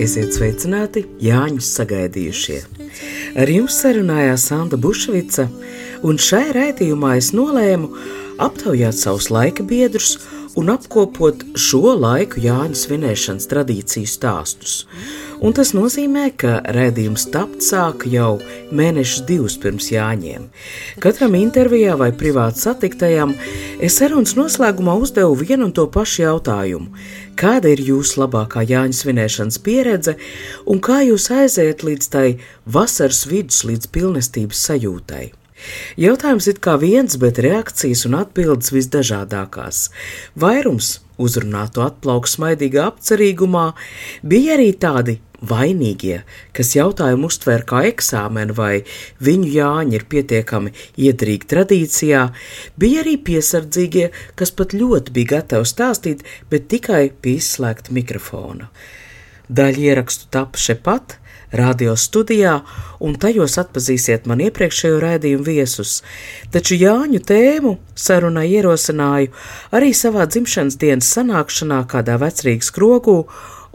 Esiet sveicināti, Jāņus sagaidījušie! Ar jums sarunājās Santa Bušvica, un šai raidījumā es nolēmu aptaujāt savus laika biedrus un apkopot šo laiku Jāņu svinēšanas tradīciju stāstus. Un tas nozīmē, ka raidījums tapt sāka jau mēnešus divus pirms Jāņiem. Katram intervijā vai privāti satiktajam es sarunas noslēgumā uzdevu vienu un to pašu jautājumu. Kāda ir jūsu labākā Jāņa svinēšanas pieredze un kā jūs aiziet līdz tai vasaras vidus, līdz pilnestības sajūtai? Jautājums ir kā viens, bet reakcijas un atbildes visdažādākās. Vairums uzrunāto atplauks smaidīgā apcerīgumā, bija arī tādi vainīgie, kas jautājumu uztver kā eksāmenu, vai viņu jāņi ir pietiekami iedrīgi tradīcijā, bija arī piesardzīgie, kas pat ļoti bija gatavi stāstīt, bet tikai pie izslēgta mikrofona. Daļa ierakstu tapu šepat, radio studijā, un tajos atpazīsiet man iepriekšējo raidījumu viesus. Taču Jāņu tēmu sarunai ierosināju arī savā dzimšanas dienas sanākšanā kādā vecrīgas krogū,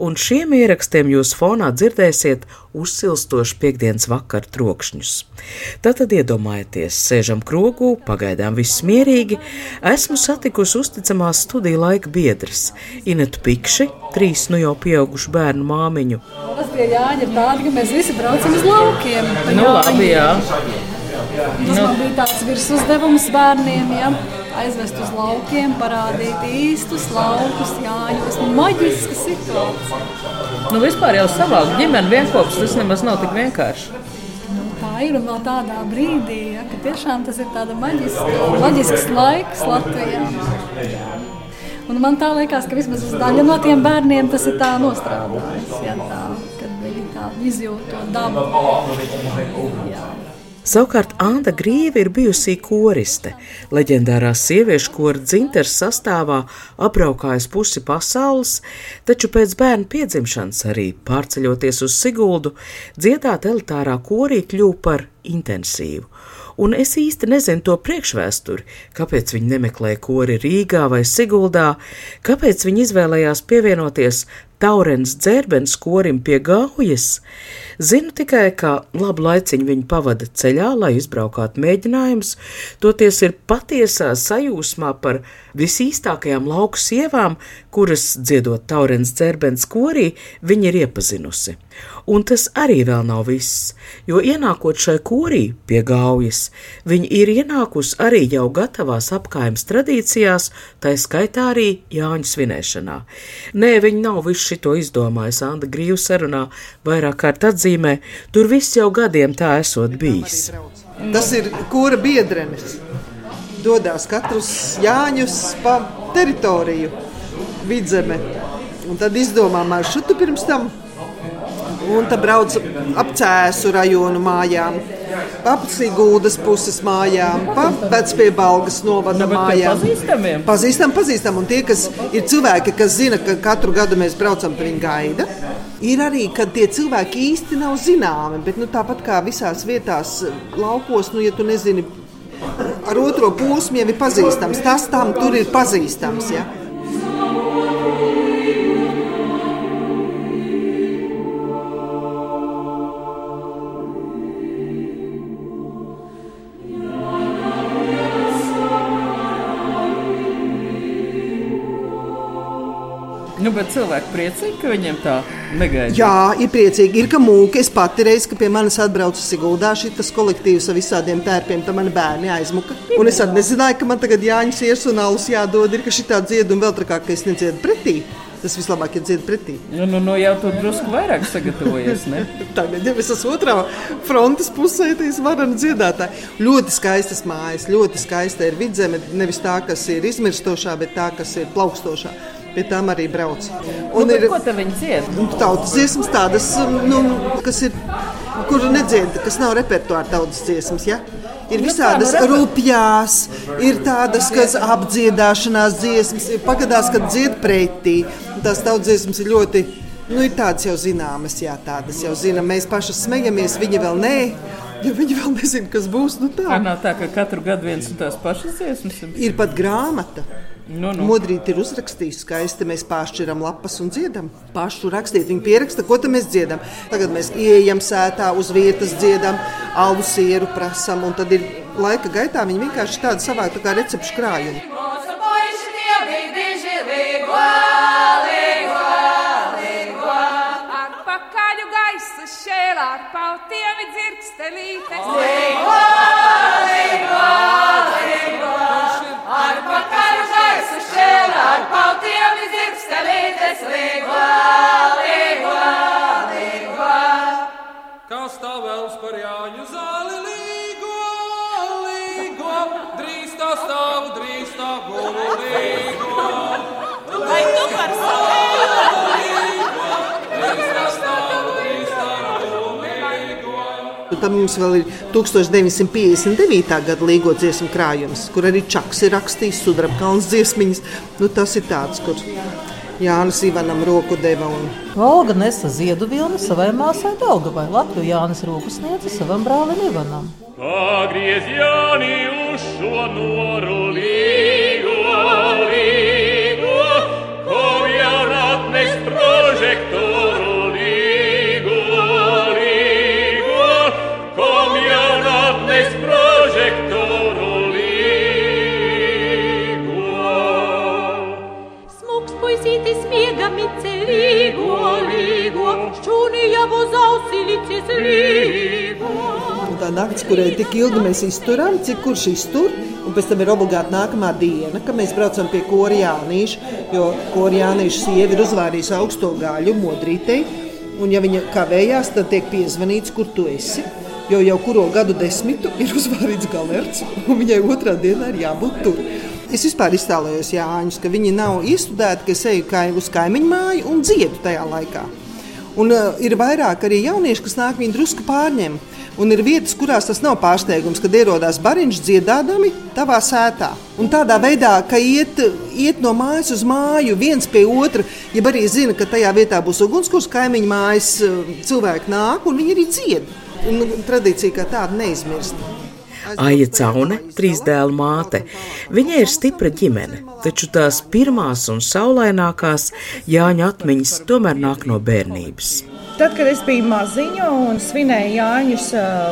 un šiem ierakstiem jūs fonā dzirdēsiet uzsilstoši piekdienas vakara trokšņus. Tātad iedomājieties, sēžam krogū, pagaidām viss mierīgi, esmu satikusi uzticamās studiju laika biedras Inetu Pikši, trīs nu jau pieaugušu bērnu māmiņu. Tas tie Jāņi ir tādi, ka mēs visi braucam uz laukiem. Nu, labi, jā. Tas man bija tāds virs uzdevums bērniem, ja? Aizvest uz laukiem, parādīt īstus laukus, Jāņos. Maģiska situācija. Nu, vispār jau savākt ģimeni vienopus, tas nemaz nav tik vienkārši. Nu, tā ir un vēl tādā brīdī, ja, ka tiešām tas ir tāda maģiska, maģisks laiks Latvijā. Un man tā liekas, ka vismaz uz daļu no tiem bērniem tas ir tā nostrādājis. Ja, tā, kad viņi tā izjūt to dabu. Jā. Savukārt Anna Grīva ir bijusi koriste. Leģendārās sieviešu kora dzinters sastāvā apbraukājas pusi pasaules, taču pēc bērna piedzimšanas arī pārceļoties uz Siguldu, dziedāt elitārā korī kļuva par intensīvu. Un es īsti nezinu to priekšvēsturi, kāpēc viņi nemeklēja kori Rīgā vai Siguldā, kāpēc viņi izvēlējās pievienoties Taurens dzērbens korim pie gaujas. Zinu tikai, ka labu laiciņu viņi pavada ceļā, lai izbraukātu mēģinājumus, toties ir patiesā sajūsmā par visīstākajām lauku sievām, kuras dziedot Taurens dzērbens korī, viņi ir iepazinusi. Un tas arī vēl nav viss, jo ienākot šai korī pie gaujas, viņi ir ienākusi arī jau gatavās apkaimes tradīcijās, tā skaitā arī Jāņu svinēšanā. Nē, viņi nav visu šito izdomājis, Anda Grīvs sarunā vairāk kārt atzīmē, tur viss jau gadiem tā esot bijis. Tas ir kura biedrenis. Dodas katrs Jāņus pa teritoriju, vidzeme. Un tad izdomā maršrutu pirms tam. Un tad brauc ap cēsu rajonu mājām, pa Sigūdas puses mājām, pa Vecpiebalgas novada mājām. pazīstamiem? Pazīstam, pazīstam. Un tie, kas ir cilvēki, kas zina, ka katru gadu mēs braucam, viņi gaida. Ir arī, kad tie cilvēki īsti nav zināmi, bet nu, tāpat kā visās vietās, laukos, nu, ja tu nezini, ar otro posmu jau ir pazīstams. Tas tam tur ir pazīstams. Ja? Bet cilvēki priecīgi, ka viņiem tā negaidīja. Jā, ir priecīgi. Ir ka mūka. Es pati reiz, kad pie manis atbraucu Siguldā šis kolektīvs ar visādiem tērpiem, tad mani bērni aizmuka. Un es nezināju, ka man tagad jāņas ies un alus jādod. Ir ka šī tā dziedā un vēl trakāk, ka es nedziedu pretī. Tas vislabāk ir dzirdēt pretī. Nu, nu, nu jau tur drusku vairāk sagatavojies. Tagad jau es esmu otrā frontes pusē, tad es varu dziedāt. Ļoti skaistas mājas, ļoti skaista ir vidzeme. Nevis tā, kas ir izmirstošā, bet tā, kas ir plaukstošā. Pie tām arī brauc. Un nu, ir, ko tad viņi dzied? Tautas dziesmas tādas, nu, kas ir, kuru nedzied, kas nav repertuāra tautas dziesmas. Ja? Ir Nu, visādas nu, rupjās, ir tādas, kas apdziedāšanās dziesmas, ir pagadās, kad dzied pretī. Tās tautas dziesmas ir ļoti, nu, ir tādas jau zināmas, jā, tādas jau zinām. Mēs paši smejamies, viņi vēl nē, jo viņi vēl nezina, kas būs. Nu, Tā nav tā, ka katru gadu viens un tās pašas dziesmas ir. Pat grāmata. Nu, nu. Modrīte ir uzrakstījusi skaisti. Mēs pāršķiram lapas un dziedam. Pašu rakstīt, viņa pieraksta, ko tad mēs dziedam. Tagad mēs ieejam sētā, uz vietas dziedam, alu sieru prasam, un tad ir laika gaitā viņi vienkārši tādu savā tā kā recepšu krājumu. Šēlā, ar pautiem ir dzirkstelītes. Līgo, līgo, līgo. Ar pakaļu gaisu šēlā, ar pautiem ir dzirkstelītes. Līgo, līgo, līgo. Kas tā vēlas par Jāņu zāli līgo, līgo, drīz tā stāv, drīz tā gulu līgo. Vai tu par savu? Tad mums vēl ir 1959. gada līgo dziesmu krājums, kur arī Čaks ir rakstījis sudrabkalns dziesmiņas. Nu, tas ir tāds, kur Jānis Ivanam roku deva. Un... Valga nesa ziedu vilnu savai māsai Daugavai, Latviju Jānis roku sniedza savam brālim Ivanam. Pagriez Jāni uz šo noru līgo, līgo, ko jau atnes prožektoru Un Tā naktis, kurai tik ilgi mēs izturām, cik kurš iztur, un pēc tam ir obligāti nākamā diena, kad mēs braucam pie korijānīša, jo korijānīša sieva ir uzvārījusi augsto gaļu modrītei, un ja viņa kavējās, tad tiek piezvanīts, kur tu esi. Jo jau kuru gadu desmitu ir uzvārīts galerts, un viņai otrā dienā ir jābūt tur. Es vispār iztēlojos Jāņus, ka viņi nav iestudēti, ka es eju uz kaimiņu māju un dziedu tajā laikā. Un uh, ir vairāk arī jaunieši, kas nāk viņi drusku pārņem. Un ir vietas, kurās tas nav pārsteigums, kad ierodas bariņš dziedādami tavā sētā. Un tādā veidā, ka iet, iet no mājas uz māju viens pie otra, ja arī zina, ka tajā vietā būs ugunskurs, kaimiņu mājas uh, cilvēki nāk un viņi arī dzied. Un, nu, tradīcija kā tāda neizmirst. Aija Caune, trīs dēlu māte. Viņai ir stipra ģimene, taču tās pirmās un saulainākās Jāņa atmiņas tomēr nāk no bērnības. Tad, kad es biju maziņa un svinēju Jāņus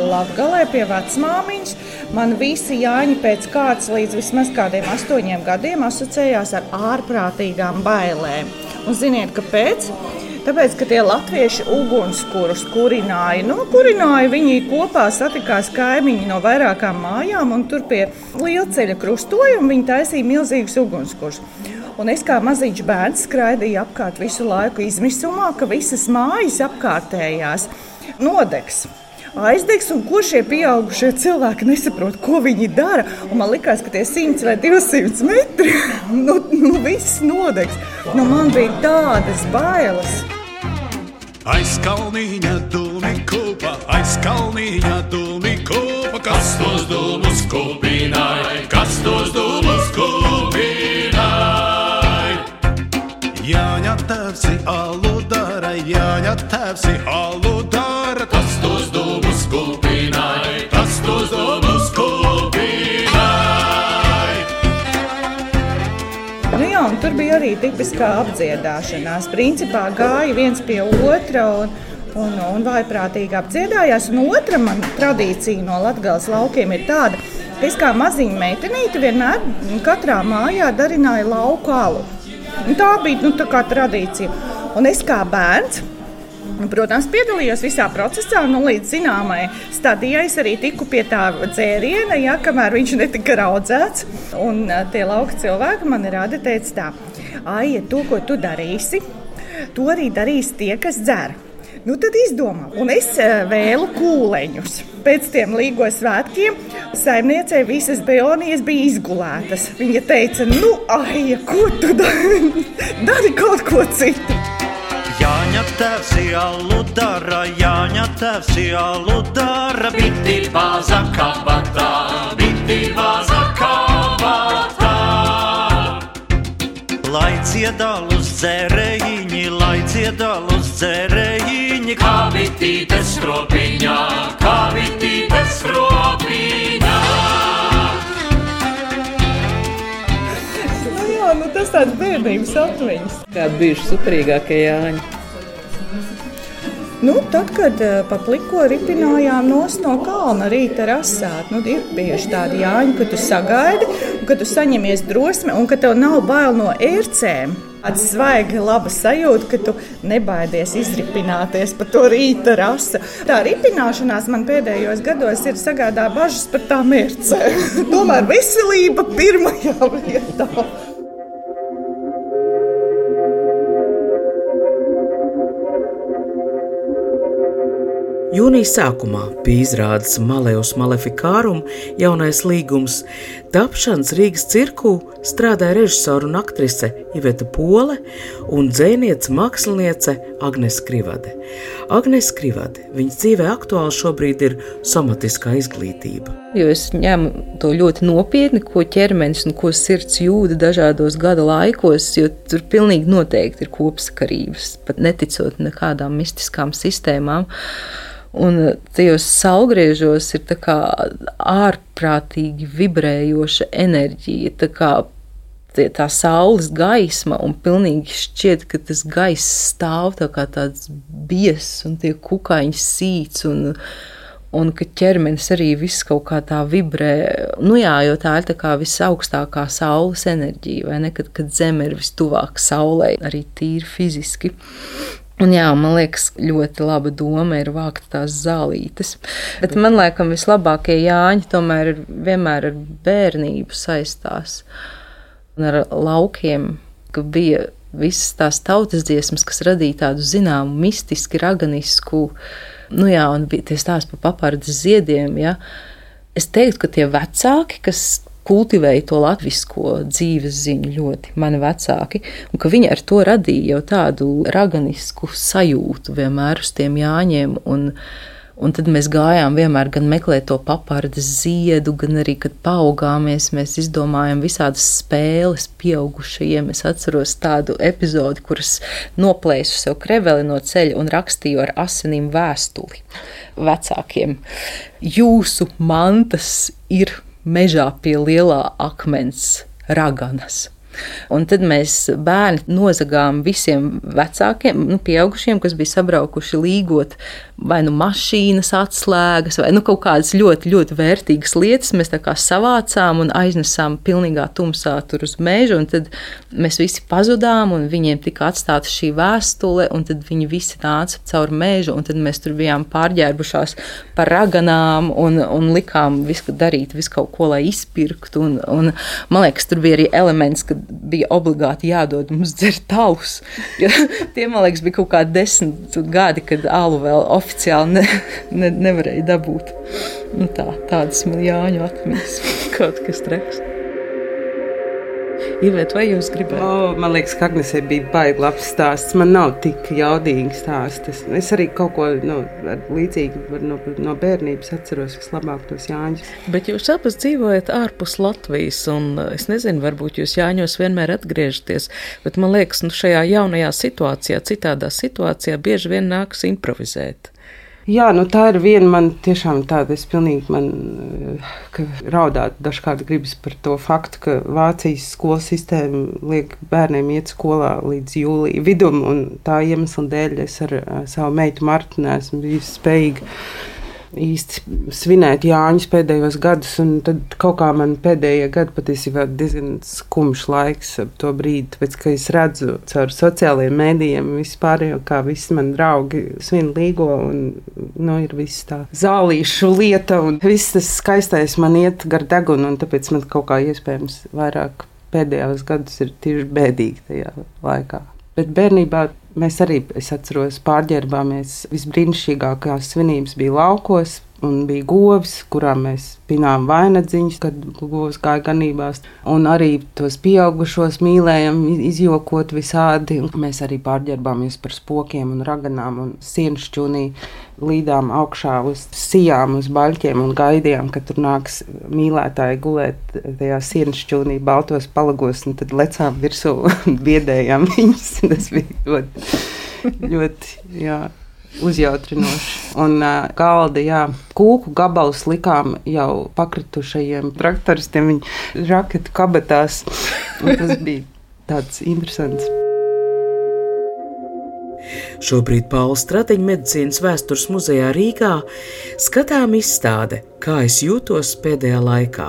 Latvijā pie vecmāmiņas, man visi Jāņi pēc kārtas līdz vismaz kādiem astoņiem gadiem asociējās ar ārprātīgām bailēm. Un ziniet, kāpēc? Tāpēc, ka tie latvieši ugunskurus kurināja, nu, kurināja viņi kopā satikās kaimiņi no vairākām mājām, un tur pie lielceļa krustojuma viņi taisīja milzīgus ugunskurus. Un es kā maziņš bērns skraidīju apkārt visu laiku izmisumā, ka visas mājas apkārtējās nodegs. Aizdegs, un kur šie pieaugušie cilvēki nesaprot, ko viņi dara. Un man liekas, ka tie 100 vai 200 metri nu, nu, viss nodegs. Nu, man bija tādas bailes. Aizkalniņa dūmi kūpa, aizkalniņa dūmi kūpa, kas tos dūmus kupināja, kas tos dūmus kupināja. Jāņa tēvs ir alu dara, Jāņa tēvs ir alu tur bija arī tipiskā apdziedāšanās. Principā gāja viens pie otra un, un, un vaiprātīgi apdziedājās. Un otra man tradīcija no Latvijas laukiem ir tāda, ka es kā maziņa meitenīte vienmēr katrā mājā darināju lauku alu. Un tā bija nu, tā tradīcija. Un es kā bērns. Protams, piedalījos visā procesā, nu, līdz zināmai stadijai. Es arī tiku pie tā dzēriena, ja, kamēr viņš netika raudzēts. Un tie lauka cilvēki man rāda, teica, tā, Aija, to, ko tu darīsi, to arī darīs tie, kas dzer. Nu, tad izdomā, un es vēlu kūleņus. Pēc tiem līgo svētkiem saimniecei visas beonijas bija izgulētas. Viņa teica, nu, Aija, ko tu dari? Dari kaut ko citu! Jāņa tēvs alu dara, Jāņa tēvs alu dara, biti vāza kabatā, biti vāza kabatā. Lai ciedalus dzērējiņi, lai ciedalus dzērējiņi, kā bitītes stropiņā, kā bitītes stropiņā. Nu, nu, tas tāds bērnības atmiņas. Kādi bijuši superīgākie Jāņi? Nu, tad, kad uh, pa pliko ripinājām no kalna rīta rasāt, nu, ir bieži tādi jāņi, ka tu sagaidi, ka tu saņemies drosmi, un ka tev nav bail no ērcēm. Tāda svaiga, laba sajūta, ka tu nebaidies izripināties par to rīta rasu. Tā ripināšanās man pēdējos gados ir sagādā bažas par tām ērcēm. Tomēr veselība pirmajā vietā. Jūnijas sākumā bija izrādes Malejus Malefikārum jaunais līgums. Tapšanas Rīgas cirkū strādāja režisora un aktrise Iveta Pole un dzēniece māksliniece Agnes Krivade. Agnes Krivade, viņas dzīvē aktuāli šobrīd ir somatiskā izglītība. Jo es ņemu to ļoti nopietni, ko ķermenis un ko sirds jūda dažādos gada laikos, jo tur pilnīgi noteikti ir kopsakarības, pat neticot nekādām mistiskām sistēmām. Un tajos saulgriežos ir tā kā ārprātīgi vibrējoša enerģija. Tā kā tie- tā saules gaisma, un pilnīgi šķiet, ka tas gaiss stāv tā kā tāds biezs, un tie kukaiņi sīc, un, un ka ķermenis arī viss kaut kā tā vibrē. Nu jā, jo tā ir tā kā visaugstākā saules enerģija, vai ne, kad, kad zeme ir vistuvāk saulē, arī tīri fiziski. Un jā, man liekas, ļoti laba doma ir vākt tās zālītes. Bet man liekas, vislabākie Jāņi tomēr ir vienmēr ar bērnību saistās un ar laukiem, ka bija visas tās tautas dziesmas, kas radīja tādu zināmu, mistisku, raganisku, nu jā, un bija tie stāsti par papardes ziediem. Ja. Es teiktu, ka tie vecāki, kas kultivēja to latviešu dzīves ziņu ļoti, mani vecāki, un ka viņi ar to radīja jau tādu raganisku sajūtu vienmēr uz tiem jāņiem. Un, Un tad mēs gājām vienmēr gan meklēt to papardes ziedu, gan arī, kad paaugāmies, mēs izdomājām visādas spēles pieaugušajiem. Es atceros tādu epizodi, kuras noplēsu sev kreveli no ceļa un rakstīju ar asinīm vēstuli vecākiem. Jūsu mantas ir mežā pie lielā akmens raganas. Un tad mēs bērni nozagām visiem vecākiem, nu, pieaugušiem, kas bija sabraukuši līgot vai nu mašīnas atslēgas, vai nu, kaut kādas ļoti, ļoti vērtīgas lietas. Mēs tā kā savācām un aiznesām pilnīgā tumsā tur uz mežu, un tad mēs visi pazudām, un viņiem tika atstāta šī vēstule, un tad viņi visi nāca cauri mežu, un tad mēs tur bijām pārģērbušās par raganām un, un likām visu darīt, visu kaut ko, lai izpirktu. Un, un, man liekas, tur bija arī elements, ka bija obligāti jādod mums dzert alus. Jo tie, man liekas, bija kaut kādi desmit gadi, kad alu vēl oficiāli ne, ne, nevarēja dabūt. Nu tā, tādas man jāņu atmiņas. Kaut kas treks. Ivet, vai jūs gribat? Oh, man liekas, ka Agnesē bija baigi labs stāsts. Man nav tik jaudīgi stāsts. Es arī kaut ko nu, līdzīgu no, no bērnības atceros vislabāk tos Jāņus. Bet jūs abas dzīvojat ārpus Latvijas, un es nezinu, varbūt jūs Jāņos vienmēr atgriežaties, bet man liekas, nu šajā jaunajā situācijā, citādā situācijā bieži vien nāks improvizēt. Jā, nu tā ir viena man tiešām tāda, es pilnīgi man, raudāt dažkārt gribas par to faktu, ka Vācijas skolas sistēma liek bērniem iet skolā līdz jūlija vidum, un tā iemesla dēļ es ar savu meitu Martu neesmu bijusi spējīga īsti svinēt Jāņus pēdējos gadus, un tad kaut kā man pēdējie gadi patiesībā diezgan skumjš laiks ap to brīdi, tāpēc, ka es redzu caur sociālajiem mēdījiem vispār, kā visi mani draugi svin līgo, un nu, ir viss tā zālīšu lieta, un viss tas skaistais man iet gar degunu, un tāpēc man kaut kā iespējams vairāk pēdējos gados ir tieši bēdīgi tajā laikā. Bet bērnībā mēs arī, es atceros, pārģērbāmies. Visbrīnišķīgākās svinības bija laukos, un bija govis, kurām mēs pinām vainagdziņus, kad govs gāja ganībās. Un arī tos pieaugušos mīlējām, izjokot visādi. Mēs arī pārģērbāmies par spokiem un raganām un sienšķūnī līdām augšā uz sijām, uz baļķiem un gaidījām, ka tur nāks mīlētāji gulēt tajā sienšķūnī, baltos palagos, un tad lecām virsū un biedējām viņus. Tas bija ļoti, ļoti, jā uzjautrinoši. Un uh, galda, jā, kūku gabalus likām jau pakritušajiem traktoristiem, viņa raketu kabatās. Tas bija tāds interesants. Šobrīd Paula Stradiņa medicīnas vēstures muzejā Rīgā skatām izstāde Kā es jūtos pēdējā laikā,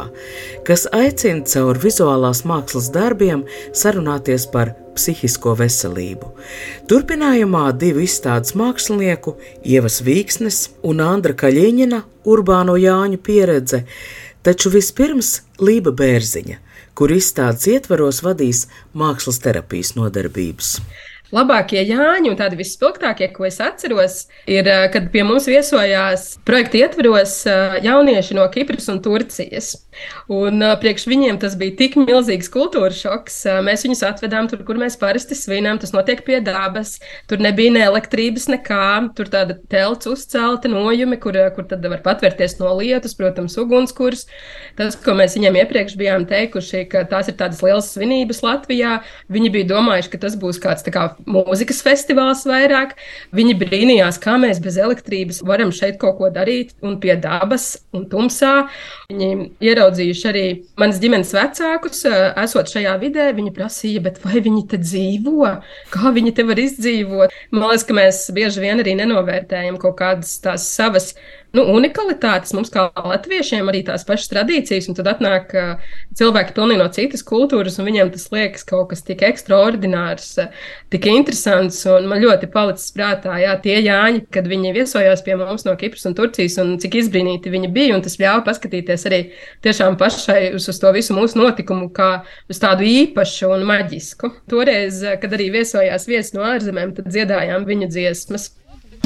kas aicina caur vizuālās mākslas darbiem sarunāties par psihisko veselību. Turpinājumā divu izstādes mākslinieku Ievas Vīksnes un Andra Kaļiņina urbāno Jāņu pieredze, taču vispirms Lība Bērziņa, kur izstādes ietvaros vadīs mākslas terapijas nodarbības. Labākie Jāņi un tādi visspilgtākie, ko es atceros, ir, eh, kad pie mums viesojās projekta ietvaros eh, jaunieši no Kipras un Turcijas. Un uh, priekš viņiem tas bija tik milzīgs kultūras šoks. Mēs viņus atvedām tur, kur mēs parasti svinām. Tas notiek pie dabas. Tur nebija ne elektrības, nekā. Tur tāda telts uzcelta nojumi, kur, kur tad var patvērties no lietus, protams, ugunskurs. Tas, ko mēs viņiem iepriekš bijām teikuši, ka tās ir tādas lielas svinības Latvijā. Viņi bija domājuši, ka tas būs kāds kā, mūzikas festivāls vairāk. Viņi brīnījās, kā mēs bez elektrības varam šeit kaut ko darīt un pie dabas un tumsā. Viņi ieraudzījuši arī manas ģimenes vecākus, esot šajā vidē. Viņi prasīja, vai viņi te dzīvo, kā viņi te var izdzīvot. Man liekas, ka mēs bieži vien arī nenovērtējam kaut kādas tās savas nu, unikalitātes mums, kā latviešiem, arī tās pašas tradīcijas, un tad atnāk uh, cilvēki pilnīgi no citas kultūras, un viņiem tas liekas kaut kas tik ekstraordinārs, uh, tik interesants, un man ļoti palicis prātā, jā, tie Jāņi, kad viņi viesojās pie mums no Kipras un Turcijas, un cik izbrīnīti viņi bija, un tas ļāva paskatīties arī tiešām pašai uz, uz to visu mūsu notikumu, kā uz tādu īpašu un maģisku. Toreiz, kad arī viesojās viesi no ārzemēm, tad dziedājām viņu dziesmas.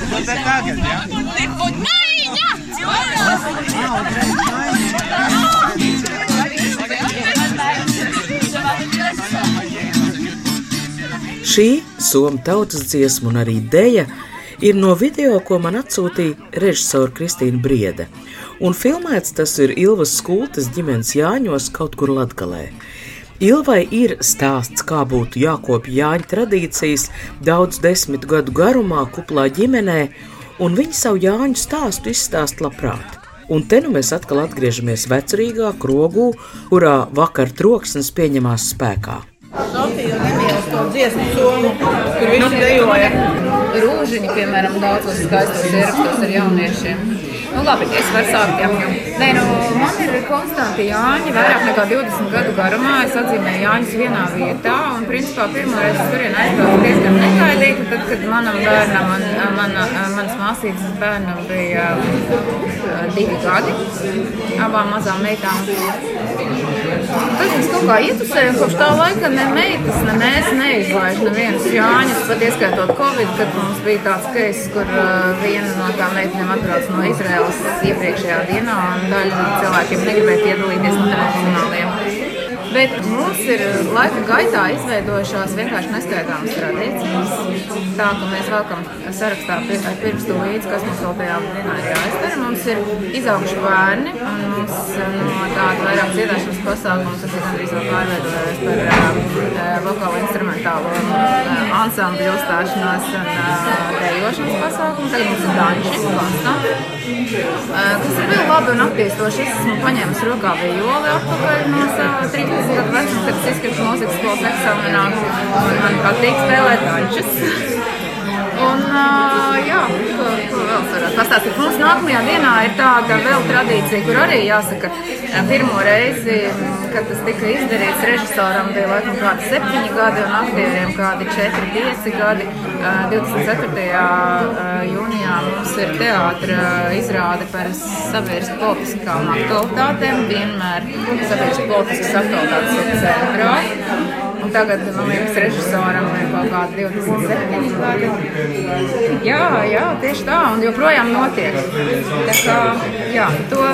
källähän Jeesuksen juttu. Sillä käy, näin mä Šī somu tautas dziesma un arī dēļa ir no video, ko man atsūtīja režisora Kristīna Briede. Un filmēts tas ir Ilvas Skultes ģimenes Jāņos kaut kur Latgalē. Ilvai ir stāsts, kā būtu jākopja Jāņa tradīcijas daudz desmit gadu garumā, kuplā ģimenē, un viņa savu Jāņu stāstu izstāst labprāt. Un te nu mēs atkal atgriežamies vecrīgā krogū, kurā vakar troksnis pieņemās spēkā. Sofija nemīlas to dziesmu somu, kur visi dejoja. Rūžiņi, piemēram, daudzos skaistos ierakstos ar jauniešiem. Nu, labi, es varu sākt. Jā. Nē, nu, man ir konstanti Jāņi, vairāk nekā 20 gadu garumā. Es atzīmēju Jāņus vienā vietā. Un, principā, pirmo reizi es turien aizbraucu diezgan negaidīti. Tad, kad manam bērnam, man, mana, manas māsītes bērnam bija divi gadi, abām mazām meitām. Tad mēs kaut kā ietusējām, kopš tā laika ne meitas, ne mēs neizlaiž nevienas Jāņus, pat ieskaitot Covid, kad mums bija tāds keiss, kur uh, viena no tām meitenēm atbrauc no Izraels iepriekšējā dienā, un no cilvēkiem negribēja piedalīties no tradicionāliem. Bet mums ir laika gaitā izveidojušās vienkārši neskaidāmas tradīcijas. Tā ka mēs velkam sarakstā ar pirkstu līdzi, kas mums tajā dienā ir jāizdara. Mums ir izauguši bērni, un mums no tāda vairāk dziedāšanas pasākuma tas ir gandrīz vēl pārveidojies par uh, vokālo instrumentālo uh, ansambļu uzstāšanos un uh, dejošanas pasākumu. Tagad mums ir danči, konstanti. Uh, kas ir vēl labi un attīstoši. Es esmu paņēmis rokā violi atpakaļ no sava 13 gadu vecuma, kad es izkrītu mūzikas skolas eksāmenā. Un man patīk spēlēt dančus. Un, uh, jā, ko, ko vēl varētu pastāstīt? Mums nākamajā dienā ir tāda vēl tradīcija, kur arī jāsaka, pirmo reizi, kad tas tika izdarīts, režisoram bija laikam kādi septiņi gadi un aktieriem kādi četri, pieci gadi. Uh, 24. uh, jūnijā mums ir teātra izrāde par sabiedriski politiskām aktualitātēm. Vienmēr sabiedriski politiskas aktualitātes ir centrā. Un tagad, man liekas, režisoram ir kaut kādi 27 gadi. Jā, jā, tieši tā, un joprojām notiek. Tā kā, jā, to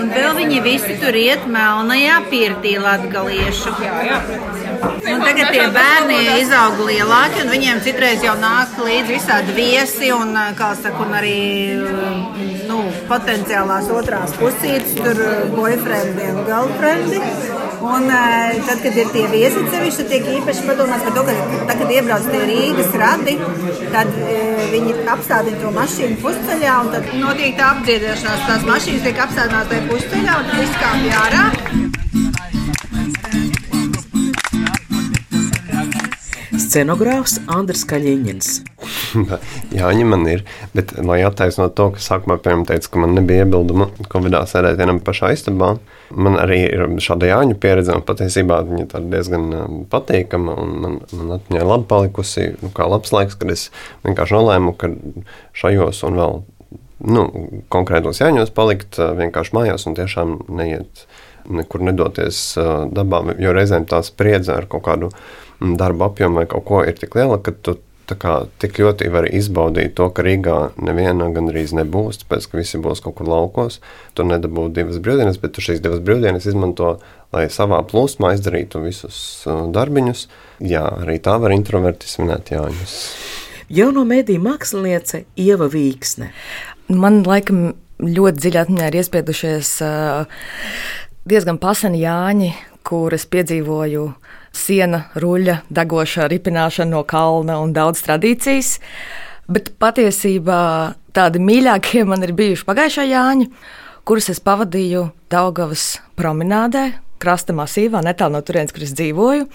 Un vēl viņi visi tur iet melnajā pirtī latgaliešu. Jā, jā, protams. Jā. Un tagad tie bērni izaug lielāki, un viņiem citreiz jau nāk līdzi visādi viesi, un, kā saka, un arī nu, potenciālās otrās pusītes, tur boyfriendi un girlfriendi. Un tad, kad ir tie viesi sevišķi, tad tiek īpaši padomāts par to, ka tad, kad iebrauc tie Rīgas radi, tad e, viņi apstādina to mašīnu pusceļā, un tad notiek tā apdziedēšanās. Tās mašīnas tiek apstādinātas tajā pusceļā, un tad viss kāpj ārā. Scenogrāfs Andris Kaļiņins. Jāņa man ir, bet lai attaisnotu to, ka sākumā piemēram teica, ka man nebija iebildumu Covidā sēdēt vienam pašā istabā, man arī ir šāda Jāņa pieredze, un patiesībā viņa tā diezgan um, patīkama, un man, man atmiņā labi palikusi, nu, kā labs laiks, kad es vienkārši nolēmu, ka šajos un vēl nu, konkrētos Jāņos palikt uh, vienkārši mājās un tiešām neiet nekur nedoties uh, dabā, jo reizēm tā spriedze ar kaut kādu mm, darba apjomu vai kaut ko ir tik liela, ka tu kā tik ļoti var izbaudīt to, ka Rīgā neviena gandrīz nebūs, tāpēc, ka visi būs kaut kur laukos. Tu nedabū divas brīvdienas, bet tu šīs divas brīvdienas izmanto, lai savā plūsmā izdarītu visus uh, darbiņus. Jā, arī tā var introverti svinēt Jāņus. Jauno mediju māksliniece Ieva Vīksne. Man laikam ļoti dziļi atmiņā ir iespiedušies uh, diezgan paseni Jāņi, kuras piedzīvoju siena, ruļļa, degoša ripināšana no kalna un daudz tradīcijas. Bet patiesībā tādi mīļākie man ir bijuši pagājušā Jāņa, kurus es pavadīju Daugavas promenādē, krasta masīvā, netālu no turienes, kur es dzīvoju.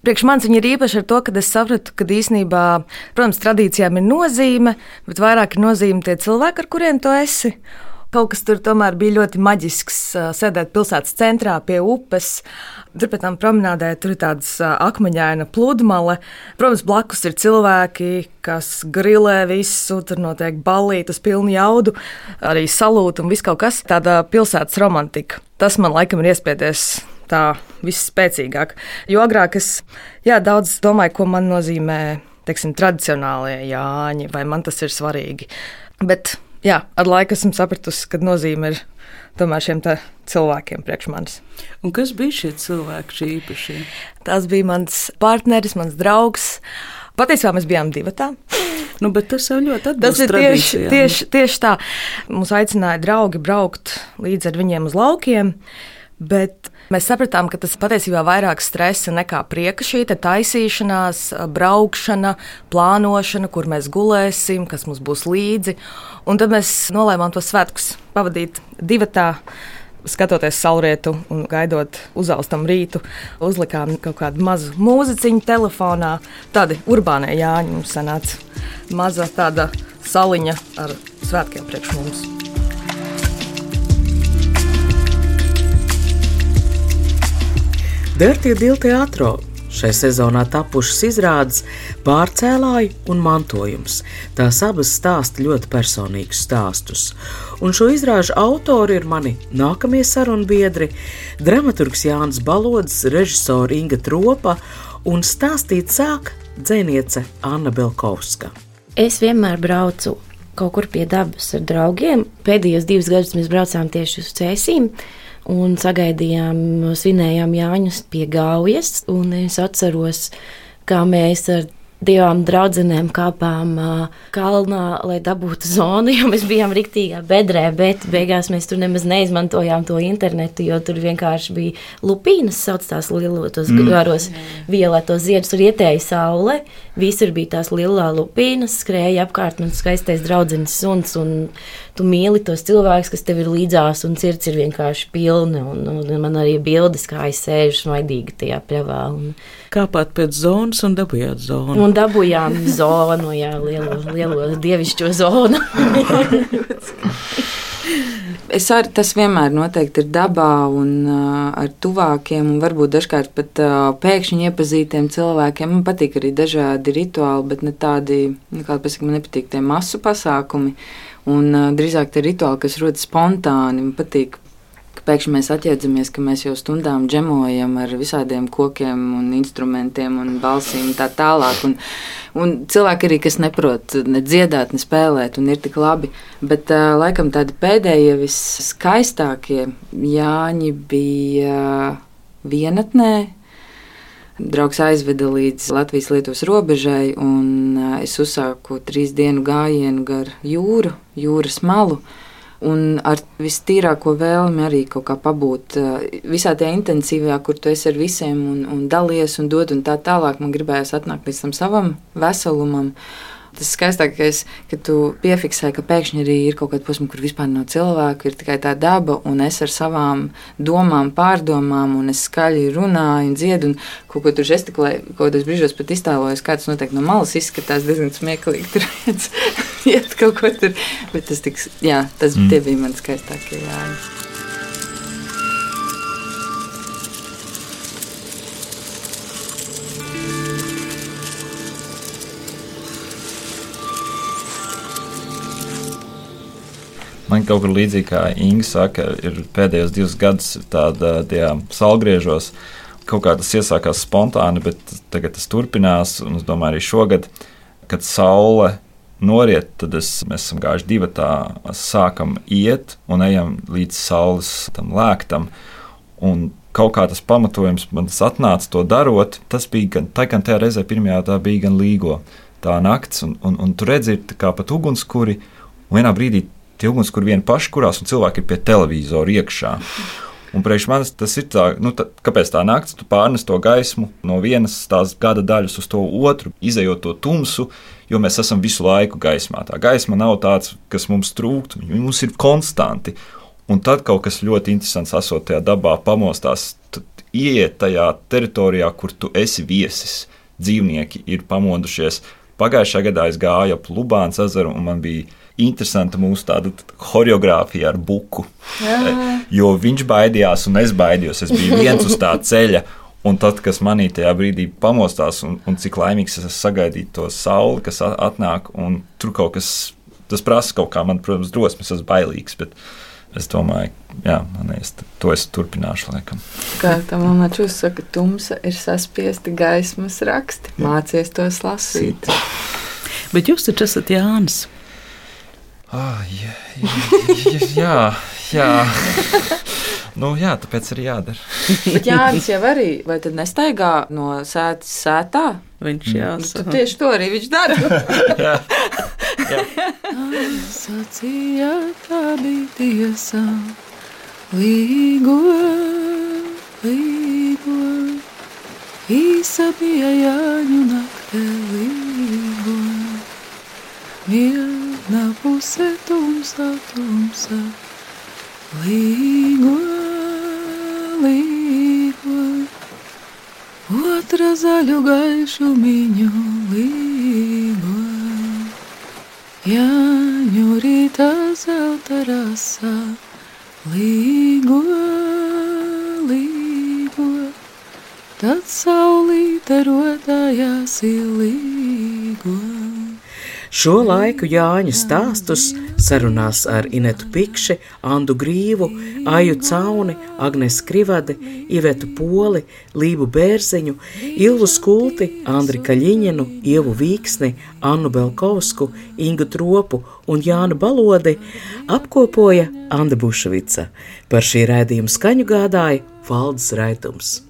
Priekš manis viņa ir īpaši ar to, ka es sapratu, ka īsnībā, protams, tradīcijām ir nozīme, bet vairāk ir nozīme tie cilvēki, ar kuriem tu esi. Kaut kas tur tomēr bija ļoti maģisks. Sēdēt pilsētas centrā pie upes, tur pēc tam promenādē, tur ir tāds akmeņaina pludmale. Protams, blakus ir cilvēki, kas grilē visu, tur notiek ballītas, pilnu jaudu, arī salūta un viss kaut kas. Tāda pilsētas romantika. Tas man laikam ir iespiedies tā visspēcīgāk. Jo agrāk es jā, daudz domāju, ko man nozīmē teiksim, tradicionālie jāņi, vai man tas ir svarīgi. Bet jā, ar laiku esmu sapratusi, ka nozīme ir tomēr šiem cilvēkiem priekš manis. Un kas bija šie cilvēki, šie īpašie? Tas bija mans partneris, mans draugs. Patiesībā mēs bijām divi. Nu, bet tas jau ļoti Tas atbilst ir tieši, tieši, tieši tā. Mums aicināja draugi braukt līdz ar viņiem uz laukiem. Bet mēs sapratām, ka tas patiesībā vairāk stresa nekā prieka šī ta taisīšanās, braukšana, plānošana, kur mēs gulēsim, kas mums būs līdzi. Un tad mēs nolēmām to svētkus pavadīt divatā. Skatoties saulrietu un gaidot uzaustam rītu, uzlikām kaut kādu mazu mūziķiņu telefonā. Tādi urbānie jāņi mums sanāca. Maza tāda saliņa ar svētkiem priekš mums. Dārtie Dīla teātro šai sezonā tapušas izrādes pārcēlāji un mantojums. Tās abas stāsta ļoti personīgus stāstus. Un šo izrāžu autori ir mani nākamie sarunbiedri - dramaturgs Jānis Balods, režisore Inga Tropa un stāstīt sāk dzēniece Anna Belkovska. Es vienmēr braucu kaut kur pie dabas ar draugiem. Pēdējos divus gadus mēs braucām tieši uz Cēsīm. Un sagaidījām, svinējām Jāņus pie Gaujas. Es atceros, kā mēs ar divām draudzenēm kāpām kalnā, lai dabūtu zonu, jo mēs bijām riktīgā bedrē, bet beigās mēs tur nemaz neizmantojām to internetu, jo tur vienkārši bija lupīnas, sauc tās lielos, mm. garos violetos ziedus, tur ietēja saule, visur bija tās lielā lupīnas, skrēja apkārt man skaistais draudzenes suns, un tu mīli tos cilvēkus, kas tev ir līdzās, un sirds ir vienkārši pilna, un, un man arī bildes, kā es sēžu smaidīgi tajā pļavā. Un, Kāpāt pēc zonas un dabūjāt zonu. Un dabūjām zonu, jā, lielo, lielo dievišķo zonu. Es arī tas vienmēr noteikti ir dabā un ar tuvākiem, un varbūt dažkārt pat pēkšņi iepazītiem cilvēkiem. Man patīk arī dažādi rituāli, bet ne tādi, nu, kā pasaka, man nepatīk tie masu pasākumi. Un drīzāk tie rituāli, kas rodas spontāni, man patīk pēkšņi mēs atjēdzamies, ka mēs jau stundām džemojam ar visādiem kokiem un instrumentiem un balsīm tā tālāk. Un, un cilvēki arī, kas neprot ne dziedāt, ne spēlēt, un ir tik labi. Bet uh, laikam tādi pēdējie viskaistākie Jāņi bija vienatnē. Draugs aizveda līdz Latvijas-Lietuvas robežai, un es uzsāku trīs dienu gājienu gar jūru, jūras malu un ar vistīrāko vēlmi arī kaut kā pabūt visā tajā intensīvajā, kur tu esi ar visiem un, un dalies un dod un tā tālāk. Man gribējās atnākt līdz tam savam veselumam. Tas skaistākais, ka tu piefiksē, ka pēkšņi arī ir kaut kāda posma, kur vispār nav cilvēku, ir tikai tā daba, un es ar savām domām, pārdomām, un es skaļi runāju un dziedu, un kaut ko tur žestikulēju, kaut kādos brīžos pat iztēlojos, kā tas noteikti no malas izskatās diezgan smieklīgi. Iet kaut ko tur, bet tas, tiks, jā, tas mm. bija mans skaistākie jāņi. Man kaut kur līdzīgi kā Inga saka, ir pēdējos divus gadus tādā salgriežos. Kaut kā tas iesākās spontāni, bet tagad tas turpinās. Un es domāju, arī šogad, kad saule noriet, tad es, mēs esam gājuši divi tā, sākam iet un ejam līdz saules tam lēktam. Un kaut kā tas pamatojums man tas atnāca to darot. Tas bija gan tā, gan tajā reizē, pirmajā tā bija gan līgo tā nakts, un, un, un tu redzi, kā pat ugunskuri, un vienā brīdī tie ugunskura vieni paši kurās, un cilvēki ir pie televizora iekšā. Un priekš manis tas ir tā, nu, tā, kāpēc tā naktis, tu pārnes to gaismu no vienas tās gada daļas uz to otru, izējot to tumsu, jo mēs esam visu laiku gaismā. Tā gaisma nav tāds, kas mums trūkst, mums ir konstanti. Un tad kaut kas ļoti interesants esot tajā dabā, pamostās, ieiet tajā teritorijā, kur tu esi viesis. Dzīvnieki ir pamodušies. Pagājušā gadā es gāju ap Lubānas ezeru, un man bija interesanta mūsu tāda choreogrāfija ar buku. Jā. Eh, jo viņš baidījās, un es baidījos. Es biju viens uz tā ceļa. Un tad, kas manī tajā brīdī pamostās, un, un cik laimīgs es esmu sagaidīt to sauli, kas atnāk, un tur kaut kas, tas prasa kaut kā, man, protams, drosmes, es esmu bailīgs. Bet, Es domāju, jā, man es to es turpināšu. Laikam. Kā tam monēta saka, tumsa ir saspiesti gaismas raksti. Mācies tos lasīt. Bet jūs taču esat Jānis. Ah, jā, jā, jā, jā. nu, jā, tāpēc arī jādara. Bet Jānis jau arī, vai tad nestaigā no sēdes sētā? Viņš jāsaka. Nu, tieši to arī viņš dara. jā. jā. Sacīja, tā bija tiesa, līgo, līgo, īsa bija jāņu naktē līgo. Viena puse tumsa, tumsa, līgo, līgo, otra zaļu gaišu miņu līgo. Jāņu rītā zelta rasa, līgo, līgo, tad saulīte rodājās ilīgo. Šo laiku Jāņu stāstus sarunās ar Inetu Pikši, Andu Grīvu, Aju Cauni, Agnes Krivadi, Ivetu Poli, Lību Bērziņu, Ilvu Skulti, Andri Kaļiņinu, Ievu Vīksni, Annu Belkovsku, Ingu Tropu un Jānu Balodi apkopoja Anda Bušvica. Par šī rēdījuma skaņu gādāja Valdes Raitums.